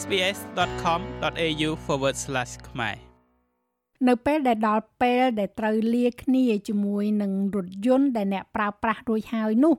sbs.com.au/ ខ្មែរនៅពេលដែលដល់ពេលដែលត្រូវលាគ្នាជាមួយនឹងរថយន្តដែលអ្នកប្រើប្រាស់រួចហើយនោះ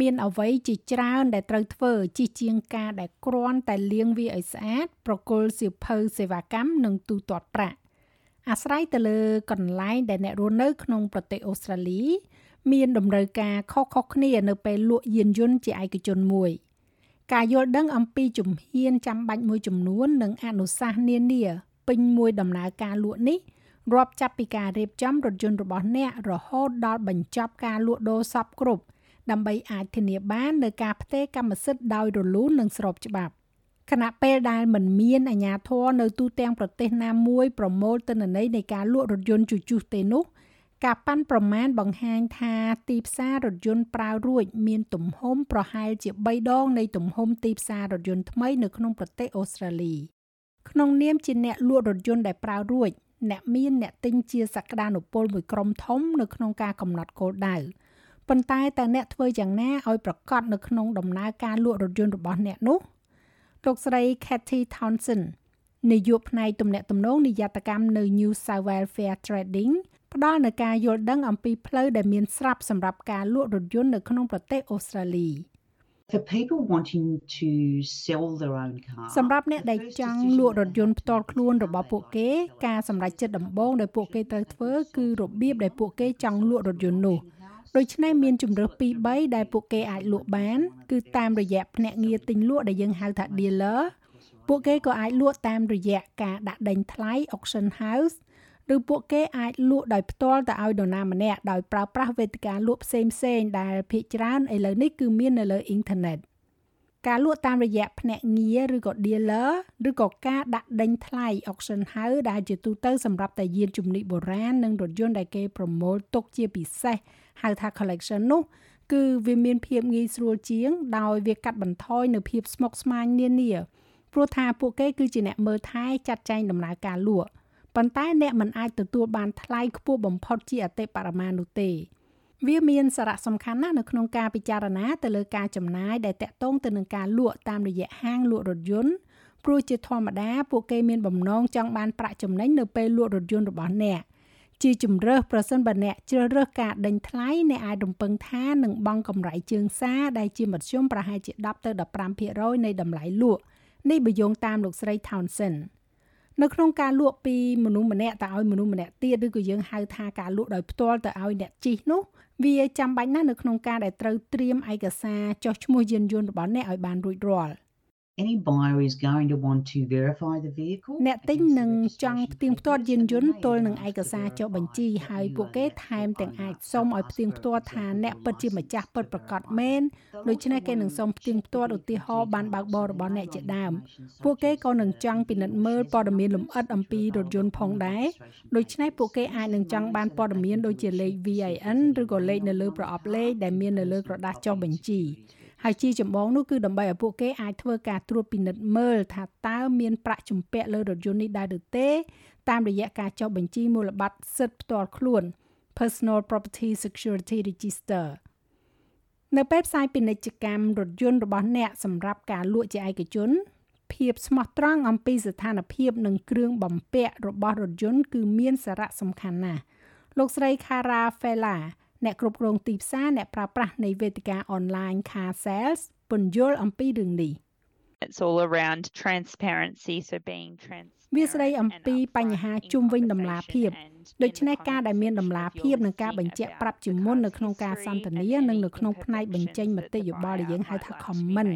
មានអ្វីជាច្រើនដែលត្រូវធ្វើជាជាងការដែលគ្រាន់តែលាងវាឲ្យស្អាត ប្រគល់សៀវភៅសេវាកម្មនិងទូទាត់ប្រាក់អាស្រ័យទៅលើកន្លែងដែលអ្នករស់នៅក្នុងប្រទេសអូស្ត្រាលី មានតម្រូវការខុសៗគ្នានៅពេលលក់យានយន្តជាឯកជនមួយ ការយល់ដឹងអំពីជំហានចាំបាច់មួយចំនួននិងអនុសាសន៍នានាពេញមួយដំណើរការលក់នេះរាប់ចាប់ពីការរៀបចំរថយន្តរបស់អ្នករហូតដល់បញ្ចប់ការលក់ដូរសពគ្រប់ដើម្បីអាចធានាបាននូវការផ្ទេរកម្មសិទ្ធិដោយរលូននិងស្របច្បាប់ខណៈពេលដែលមិនមានអាជ្ញាធរនៅទូទាំងប្រទេសណាមួយប្រមូលទិន្នន័យនៃការលក់រថយន្តជជុះទេនោះ ការប៉ាន់ប្រមាណបង្ហាញថាទីផ្សាររថយន្តប្រើរួចមានទំហំប្រហែលជា3ដងនៃទំហំទីផ្សាររថយន្តថ្មីនៅក្នុងប្រទេសអូស្ត្រាលីក្នុងនាមជាអ្នកលក់រថយន្តដែលប្រើរួចអ្នកមានអ្នកទិញជាសក្តានុពលមួយក្រុមធំនៅក្នុងការកំណត់គោលដៅប៉ុន្តែតើអ្នកធ្វើយ៉ាងណាឲ្យប្រកាសនៅក្នុងដំណើរការលក់រថយន្តរបស់អ្នកនោះលោកស្រី Kathy Townsend នាយកផ្នែកទំនាក់ទំនងនិយត្តកម្មនៅ New South Wales Fair Trading ផ្ដល់នូវការយល់ដឹងអំពីផ្លូវដែលមានស្រាប់សម្រាប់ការលក់រថយន្តនៅក្នុងប្រទេសអូស្ត្រាលី។ for people wanting to sell their own car សម្រាប់អ្នកដែលចង់លក់រថយន្តផ្ទាល់ខ្លួនរបស់ពួកគេ ការសម្រេចចិត្តដំបូងដែលពួកគេត្រូវធ្វើគឺរបៀបដែលពួកគេចង់លក់រថយន្តនោះដូច្នេះមានជំរើស2 3ដែលពួកគេអាចលក់បាន គឺតាមរយៈភ្នាក់ងារទិញលក់ដែលយើងហៅថា dealer ពួកគេក៏អាចលក់តាមរយៈការដាក់ដេញថ្លៃ auction house ឬពួកគេអាចលក់ដោយផ្ទាល់ទៅឲ្យនរណាម្នាក់ដោយប្រើប្រាស់វេទិកាលក់ផ្សេងផ្សេងដែលភាគច្រើនឥឡូវនេះគឺមាននៅលើអ៊ីនធឺណិតការលក់តាមរយៈភ្នាក់ងារឬក៏ dealer ឬក៏ការដាក់ដេញថ្លៃ auction house ដែលជាទូទៅសម្រាប់តែយានជំនិះបុរាណនិងរថយន្តដែលគេប្រមូលទុកជាពិសេសហៅថា collection នោះគឺវាមានភាពងាយស្រួលជាង ដោយវាកាត់បន្ថយនៅភាពស្មុគស្មាញនានាព្រោះថាពួកគេគឺជាអ្នកមើលថែចាត់ចែងដំណើរការលក់ ប៉ុន្តែអ្នកមិនអាចទទួលបានថ្លៃខ្ពស់បំផុតជាអតិបរមានោះទេវាមានសារៈសំខាន់ណាស់នៅក្នុងការពិចារណាទៅលើការចំណាយដែលតាក់ទងទៅនឹងការលក់តាមរយៈហាងលក់រថយន្តព្រោះជាធម្មតាពួកគេមានបំណងចង់បានប្រាក់ចំណេញនៅពេលលក់រថយន្តរបស់អ្នកជាជំរើសប្រសិនបើអ្នកជ្រើសរើសការដេញថ្លៃអ្នកអាចរំពឹងថានឹងបង់កម្រៃជើងសារដែលជាមធ្យមប្រហែលជា10ទៅ15%នៃតម្លៃលក់នេះបើយោងតាមលោកស្រី Townsend នៅក្នុងការលក់ពីមនុស្សម្នាក់ទៅឲ្យមនុស្សម្នាក់ទៀតឬក៏យើងហៅថាការលក់ដោយផ្ទាល់ទៅឲ្យអ្នកជិះនោះវាចាំបាច់ណាស់នៅក្នុងការដែលត្រូវត្រៀមឯកសារចុះឈ្មោះយានយន្តរបស់អ្នកឲ្យបានរួចរាល់ any buyer is going to want to verify the vehicle អ្នកទិញនឹងចង់ផ្ទៀងផ្ទាត់យានយន្តទល់នឹងឯកសារចុះបញ្ជីហើយពួកគេថែមទាំងអាចសុំឲ្យផ្ទៀងផ្ទាត់ថាអ្នកពិតជាម្ចាស់ពិតប្រាកដមែនដូច្នេះគេនឹងសុំផ្ទៀងផ្ទាត់ឧទាហរណ៍បានបើកបររបស់អ្នកជាដើមពួកគេក៏នឹងចង់ពិនិត្យមើលព័ត៌មានលម្អិតអំពីរថយន្តផងដែរដូច្នេះពួកគេអាចនឹងចង់បានព័ត៌មានដូចជាលេខ VIN ឬក៏លេខនៅលើប្រអប់លេខដែលមាននៅលើក្រដាសចុះបញ្ជី ហើយជាចម្បងនោះគឺដើម្បីឲ្យពួកគេអាចធ្វើការត្រួតពិនិត្យមើលថាតើមានប្រាក់ជំពាក់លើរថយន្តនេះដែរឬទេតាមរយៈការចុះបញ្ជីមូលបត្រសិទ្ធិផ្ទាល់ខ្លួន Personal Property Security Register នៅពេលផ្សាយពាណិជ្ជកម្មរថយន្តរបស់អ្នកសម្រាប់ការលក់ជាឯកជន ភាពស្មោះត្រង់អំពីស្ថានភាពនិងគ្រឿងបំពាក់របស់រថយន្តគឺមានសារៈសំខាន់ណាស់លោកស្រី Kara Fella អ្នកគ្រប់គ្រងទីផ្សារអ្នកប្រើប្រាស់នៃវេទិកា online car sales ពន្យល់អំពីរឿងនេះ It's all around transparency so being transparent វាស្ដីអំពីបញ្ហាជុំវិញដំណាភាពដូច្នេះការដែលមានដំណាភាពនិងការបញ្ជាក់ប្រាប់ជាមុននៅក្នុងការសន្ទនានិងនៅក្នុងផ្នែកបញ្ចេញមតិយោបល់ដែលយើងហៅថា comment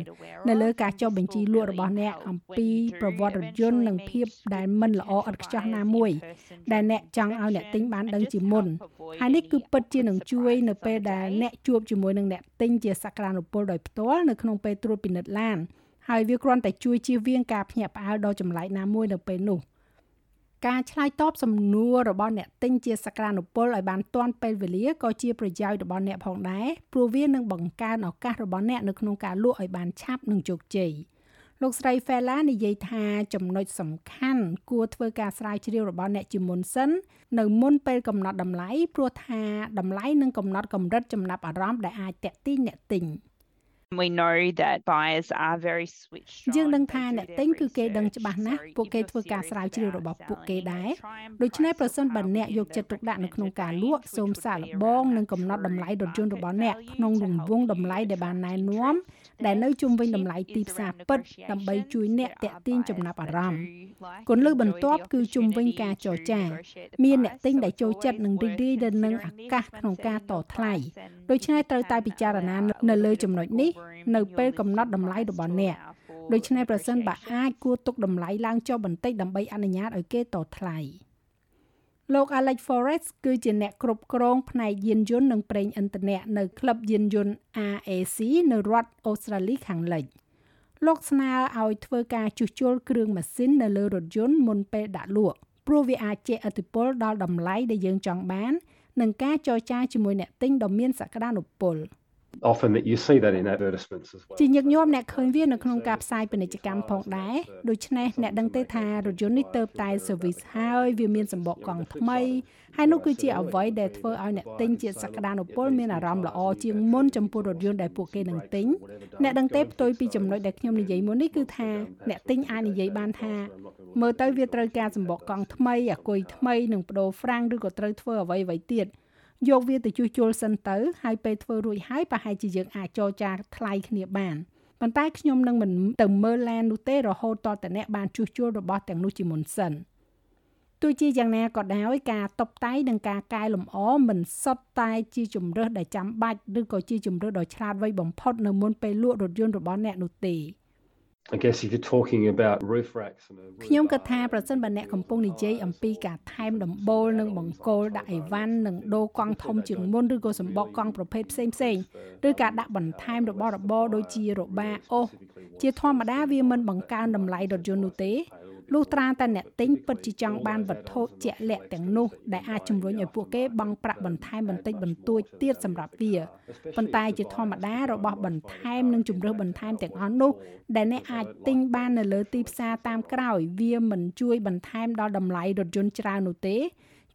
នៅលើការចុះបញ្ជីលក់របស់អ្នកអំពីប្រវត្តិរថយន្តនិងភាពដែលមិនល្អឥតខ្ចោះណាមួយ ដែលអ្នកចង់ឲ្យអ្នកទិញបានដឹងជាមុនហើយនេះគឺពិតជានឹងជួយនៅពេលដែលអ្នកជួបជាមួយនឹងអ្នកទិញជាសក្តានុពលដោយផ្ទាល់នៅក្នុងពេលត្រួតពិនិត្យឡាន ហើយវាគ្រាន់តែជួយជៀសវាងការភ្ញាក់ផ្អើលដ៏ចម្លែកណាមួយនៅពេលនោះការឆ្លើយតបសំណួររបស់អ្នកទិញជាសក្តានុពលឲ្យបានទាន់ពេលវេលាក៏ជាប្រយោជន៍របស់អ្នកផងដែរព្រោះវានឹងបង្កើនឱកាសរបស់អ្នកនៅក្នុងការលក់ឲ្យបានឆាប់និងជោគជ័យលោកស្រី Fela និយាយថាចំណុចសំខាន់គួរធ្វើការស្រាវជ្រាវរបស់អ្នកជាមុនសិននៅមុនពេលកំណត់តម្លៃព្រោះថាតម្លៃនឹងកំណត់កម្រិតចំណាប់អារម្មណ៍ដែលអាចតាក់ទាញអ្នកទិញ We know that buyers are very switched យើងដឹងថាអ្នកទិញគឺគេដឹងច្បាស់ណាស់ពួកគេធ្វើការស្រាវជ្រាវរបស់ពួកគេដែរដូច្នេះប្រសិនបើអ្នកយកចិត្តទុកដាក់នៅក្នុងការលក់សូមសាកល្បងនិងកំណត់តម្លៃរថយន្តរបស់អ្នកក្នុងរង្វង់តម្លៃដែលបានណែនាំ ដែលនៅជុំវិញតម្លៃទីផ្សារពិតដើម្បីជួយអ្នកទាក់ទាញចំណាប់អារម្មណ៍គន្លឹះបន្ទាប់គឺជុំវិញការចរចា មានអ្នកទិញដែលចូលចិត្តនឹងរីករាយទៅនឹងឱកាសក្នុងការតថ្លៃដូច្នេះត្រូវតែពិចារណានៅលើចំណុចនេះនៅពេលកំណត់តម្លៃរបស់អ្នកដូច្នេះប្រសិនបើអាចគួរទុកតម្លៃឡើងចុះបន្តិចដើម្បីអនុញ្ញាតឲ្យគេតថ្លៃ លោក Alex Forrest គឺជាអ្នកគ្រប់គ្រងផ្នែកយានយន្តនិងប្រេងឥន្ធនៈនៅក្លឹបយានយន្ត RAC នៅរដ្ឋអូស្ត្រាលីខាងលិចលោកស្នើឲ្យធ្វើការជួសជុលគ្រឿងម៉ាស៊ីននៅលើរថយន្តមុនពេលដាក់លក់ព្រោះវាអាចជះឥទ្ធិពលដល់តម្លៃដែលយើងចង់បាននិងការចរចាជាមួយអ្នកទិញដ៏មានសក្តានុពល។ often that you see that in advertisements as well ជាញឹកញាប់អ្នកឃើញវានៅក្នុងការផ្សាយពាណិជ្ជកម្មផងដែរដូច្នេះអ្នកដឹងទេថារថយន្តនេះទៅតែ service ហើយវាមានសម្បកកង់ថ្មីហើយនោះគឺជាអ្វីដែលធ្វើឲ្យអ្នកទិញជាសក្តានុពលមានអារម្មណ៍ល្អជាងមុនចំពោះរថយន្តដែលពួកគេនឹងទិញអ្នកដឹងទេផ្ទុយពីចំណុចដែលខ្ញុំនិយាយមុននេះគឺថាអ្នកទិញអាចនិយាយបានថាមើលទៅវាត្រូវការសម្បកកង់ថ្មីអាគុយថ្មីនិងបដូរហ្វ្រាំងឬក៏ត្រូវធ្វើអ្វីអ្វីទៀត យកវាទៅជួសជុលសិនទៅហើយពេលធ្វើរួចហើយប្រហែលជាយើងអាចចរចាថ្លៃគ្នាបានប៉ុន្តែខ្ញុំនឹងមិនទៅមើលឡាននោះទេរហូតតតែអ្នកបានជួសជុលរបស់ទាំងនោះជាមុនសិនទោះជាយ៉ាងណាក៏ដោយការតបតែងនិងការកែលម្អមិនសុទ្ធតែជាជំរើសដែលចាំបាច់ឬក៏ជាជំរើសដ៏ឆ្លាតវៃបំផុតនៅមុនពេលលក់រថយន្តរបស់អ្នកនោះទេ I guess if you're talking about roof racks and ខ្ញុំគិតថាប្រសិនបើអ្នកកំពុងនិយាយអំពីការថែមដំបូលនិងបង្គោលដាក់អីវ៉ាន់និងដូរកង់ធំជាងមុនឬក៏សម្បកកង់ប្រភេទផ្សេងផ្សេងឬការដាក់បន្ថែមរបស់របរដូចជារបាអូសជាធម្មតាវាមិនបង្កើនតម្លៃរថយន្តនោះទេ លុះត្រាតែអ្នកទិញពិតជាចង់បានវត្ថុជាក់លាក់ទាំងនោះដែលអាចជំរុញឲ្យពួកគេបង់ប្រាក់បន្ថែមបន្តិចបន្តួចទៀតសម្រាប់វាប៉ុន្តែជាធម្មតារបស់បន្ថែមនិងជំរើសបន្ថែមទាំងអស់នោះដែលអ្នកអាចទិញបាននៅលើទីផ្សារតាមក្រោយវាមិនជួយបន្ថែមដល់តម្លៃរថយន្តច្រើននោះទេ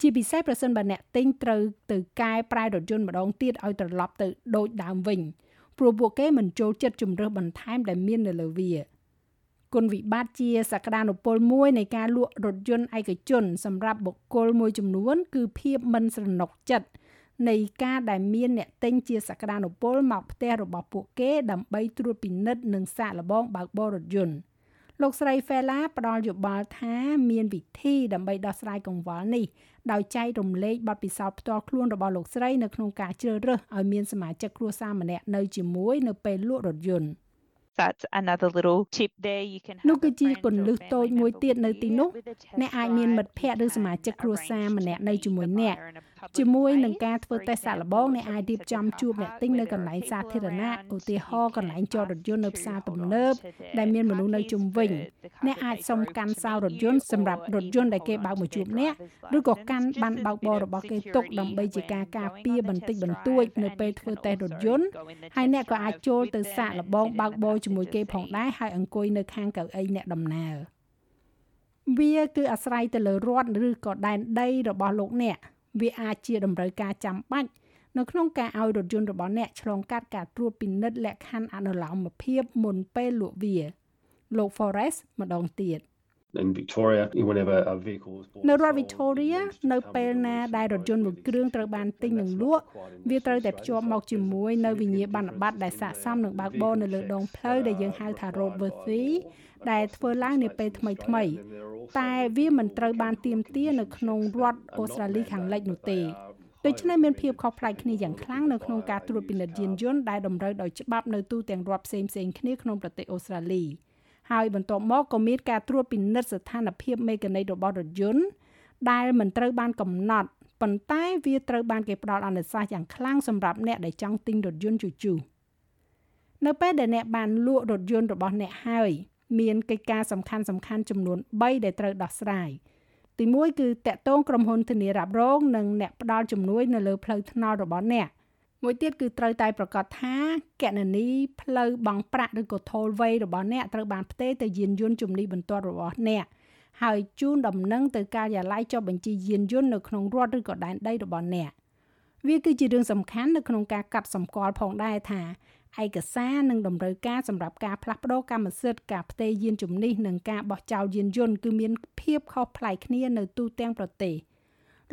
ជាពិសេសប្រសិនបើអ្នកទិញត្រូវទៅកែប្រែរថយន្តម្ដងទៀតឲ្យត្រឡប់ទៅដូចដើមវិញព្រោះពួកគេមិនចូលចិត្តជំរើសបន្ថែមដែលមាននៅលើវា គុណវិបត្តិជាសក្តានុពលមួយនៃការលក់រថយន្តឯកជន សម្រាប់បុគ្គលមួយចំនួន គឺភាពមិនស្រណុកចិត្តនៃការដែលមានអ្នកទិញជាសក្តានុពលមកផ្ទះរបស់ពួកគេដើម្បីត្រួតពិនិត្យនិងសាកល្បងបើកបររថយន្តលោកស្រី Fela ផ្ដល់យោបល់ថាមានវិធីដើម្បីដោះស្រាយកង្វល់នេះដោយចែករំលែកបទពិសោធន៍ផ្ទាល់ខ្លួនរបស់លោកស្រីនៅក្នុងការជ្រើសរើសឲ្យមានសមាជិកគ្រួសារម្នាក់នៅជាមួយនៅពេលលក់រថយន្ត that's another little tip there you can នោះគឺជាគន្លឹះតូចមួយទៀតនៅទីនោះអ្នកអាចមានមិត្តភ័ក្តិឬសមាជិកគ្រួសារម្នាក់នៅជាមួយអ្នក ជាមួយនឹងការធ្វើតេស្តសាកល្បងអ្នកអាចរៀបចំជួបអ្នកទិញនៅកន្លែងសាធារណៈឧទាហរណ៍កន្លែងចតរថយន្តនៅផ្សារទំនើបដែលមានមនុស្សនៅជុំវិញអ្នកអាចសុំកាន់សោរថយន្តសម្រាប់រថយន្តដែលគេបើកមកជួបអ្នកឬក៏កាន់បានបើកបររបស់គេទុកដើម្បីជាការការពារបន្តិចបន្តួចនៅពេលធ្វើតេស្តរថយន្តហើយអ្នកក៏អាចចូលទៅសាកល្បងបើកបរជាមួយគេផងដែរហើយអង្គុយនៅខាងកៅអីអ្នកដំណើរវាគឺអាស្រ័យទៅលើរដ្ឋឬក៏ដែនដីរបស់លោកអ្នក វាអាចជាតម្រូវការចាំបាច់នៅក្នុងការឲ្យរថយន្តរបស់អ្នកឆ្លងកាត់ការត្រួតពិនិត្យលក្ខខណ្ឌអនុលោមភាពមុនពេលលក់វាលោក Forest ម្ដងទៀត in Victoria whenever a vehicle is bought នៅរដ្ឋ Victoria នៅពេលណាដែលរថយន្តមួយគ្រឿងត្រូវបានទិញនិងលក់វាត្រូវតែភ្ជាប់មកជាមួយនៅវិញ្ញាបនបត្រដែលស័ក្តិសមនឹងបើកបរនៅលើដងផ្លូវដែលយើងហៅថា roadworthy ដែលធ្វើឡើងនាពេលថ្មីថ្មីតែវាមិនត្រូវបានទៀមទានៅក្នុងរដ្ឋអូស្ត្រាលីខាងលិចនោះទេដូច្នេះមានភាពខុសប្លែកគ្នាយ៉ាងខ្លាំងនៅក្នុងការត្រួតពិនិត្យយានយន្តដែលតម្រូវដោយច្បាប់នៅទូទាំងរដ្ឋផ្សេងផ្សេងគ្នាក្នុងប្រទេសអូស្ត្រាលី ហើយបន្ទាប់មកក៏មានការត្រួតពិនិត្យស្ថានភាពមេកានិករបស់រថយន្តដែលមិនត្រូវបានកំណត់ប៉ុន្តែវាត្រូវបានគេផ្ដល់អនុសាសន៍យ៉ាងខ្លាំងសម្រាប់អ្នកដែលចង់ទិញរថយន្តជជុះនៅពេលដែលអ្នកបានលក់រថយន្តរបស់អ្នកហើយមានកិច្ចការសំខាន់សំខាន់ចំនួន3ដែលត្រូវដោះស្រាយទី1គឺតកតងក្រុមហ៊ុនធានារ៉ាប់រងនិងអ្នកផ្ដល់ជំនួយនៅលើផ្លូវថ្នល់របស់អ្នក មួយទៀតគឺត្រូវតែប្រកាសថាកណនីផ្លូវបង់ប្រាក់ឬក៏ tollway របស់អ្នកត្រូវបានផ្ទេរទៅយានយន្តជំនិះបន្ទាត់របស់អ្នកហើយជូនដំណឹងទៅការិយាល័យចុះបញ្ជីយានយន្តនៅក្នុងរដ្ឋឬក៏ដែនដីរបស់អ្នកវាគឺជារឿងសំខាន់នៅក្នុងការកាត់សម្គាល់ផងដែរថាឯកសារនិងតម្រូវការសម្រាប់ការផ្លាស់ប្ដូរកម្មសិទ្ធិការផ្ទេរយានជំនិះនិងការបោះចោលយានយន្តគឺមានភាពខុសប្លែកគ្នានៅទូទាំងប្រទេស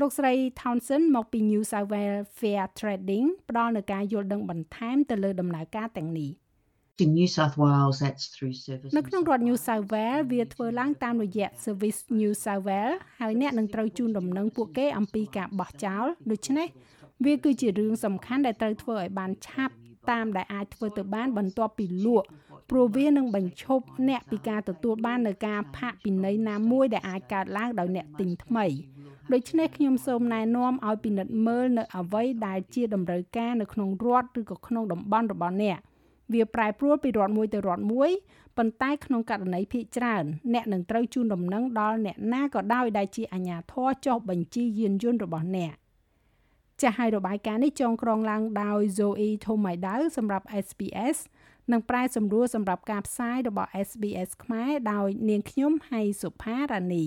លោកស្រី Townsend មកពី New South Wales Fair Trading ផ្ដល់នូវការយល់ដឹងបន្ថែមទៅលើដំណើរការទាំងនេះ។ in New South Wales that's through service នៅក្នុងរដ្ឋ New South Wales វាធ្វើឡើងតាមរយៈ Service New South Wales ហើយអ្នកនឹងត្រូវជូនដំណឹងពួកគេអំពីការបោះចោលដូច្នេះវាគឺជារឿងសំខាន់ដែលត្រូវធ្វើឲ្យបានឆាប់តាមដែលអាចធ្វើទៅបានបន្ទាប់ពីលក់ព្រោះវានឹងបញ្ឈប់អ្នកពីការទទួលបាននៅការផាកពិន័យណាមួយដែលអាចកើតឡើងដោយអ្នកទិញថ្មី ដូច្នេះខ្ញុំសូមណែនាំឲ្យពិនិត្យមើលនៅអ្វីដែលជាតម្រូវការនៅក្នុងរដ្ឋឬក៏ក្នុងតំបន់របស់អ្នកវាប្រែប្រួលពីរដ្ឋមួយទៅរដ្ឋមួយប៉ុន្តែក្នុងករណីភាគច្រើនអ្នកនឹងត្រូវជូនដំណឹងដល់អ្នកណាក៏ដោយដែលជាអាជ្ញាធរចុះបញ្ជីយានយន្តរបស់អ្នកចាស់ហើយរបាយការណ៍នេះចងក្រងឡើងដោយ Zoe Thomaidau សម្រាប់ SPS និងប្រែសម្រួលសម្រាប់ការផ្សាយរបស់ SBS ខ្មែរដោយនាងខ្ញុំហៃសុផារ៉ានី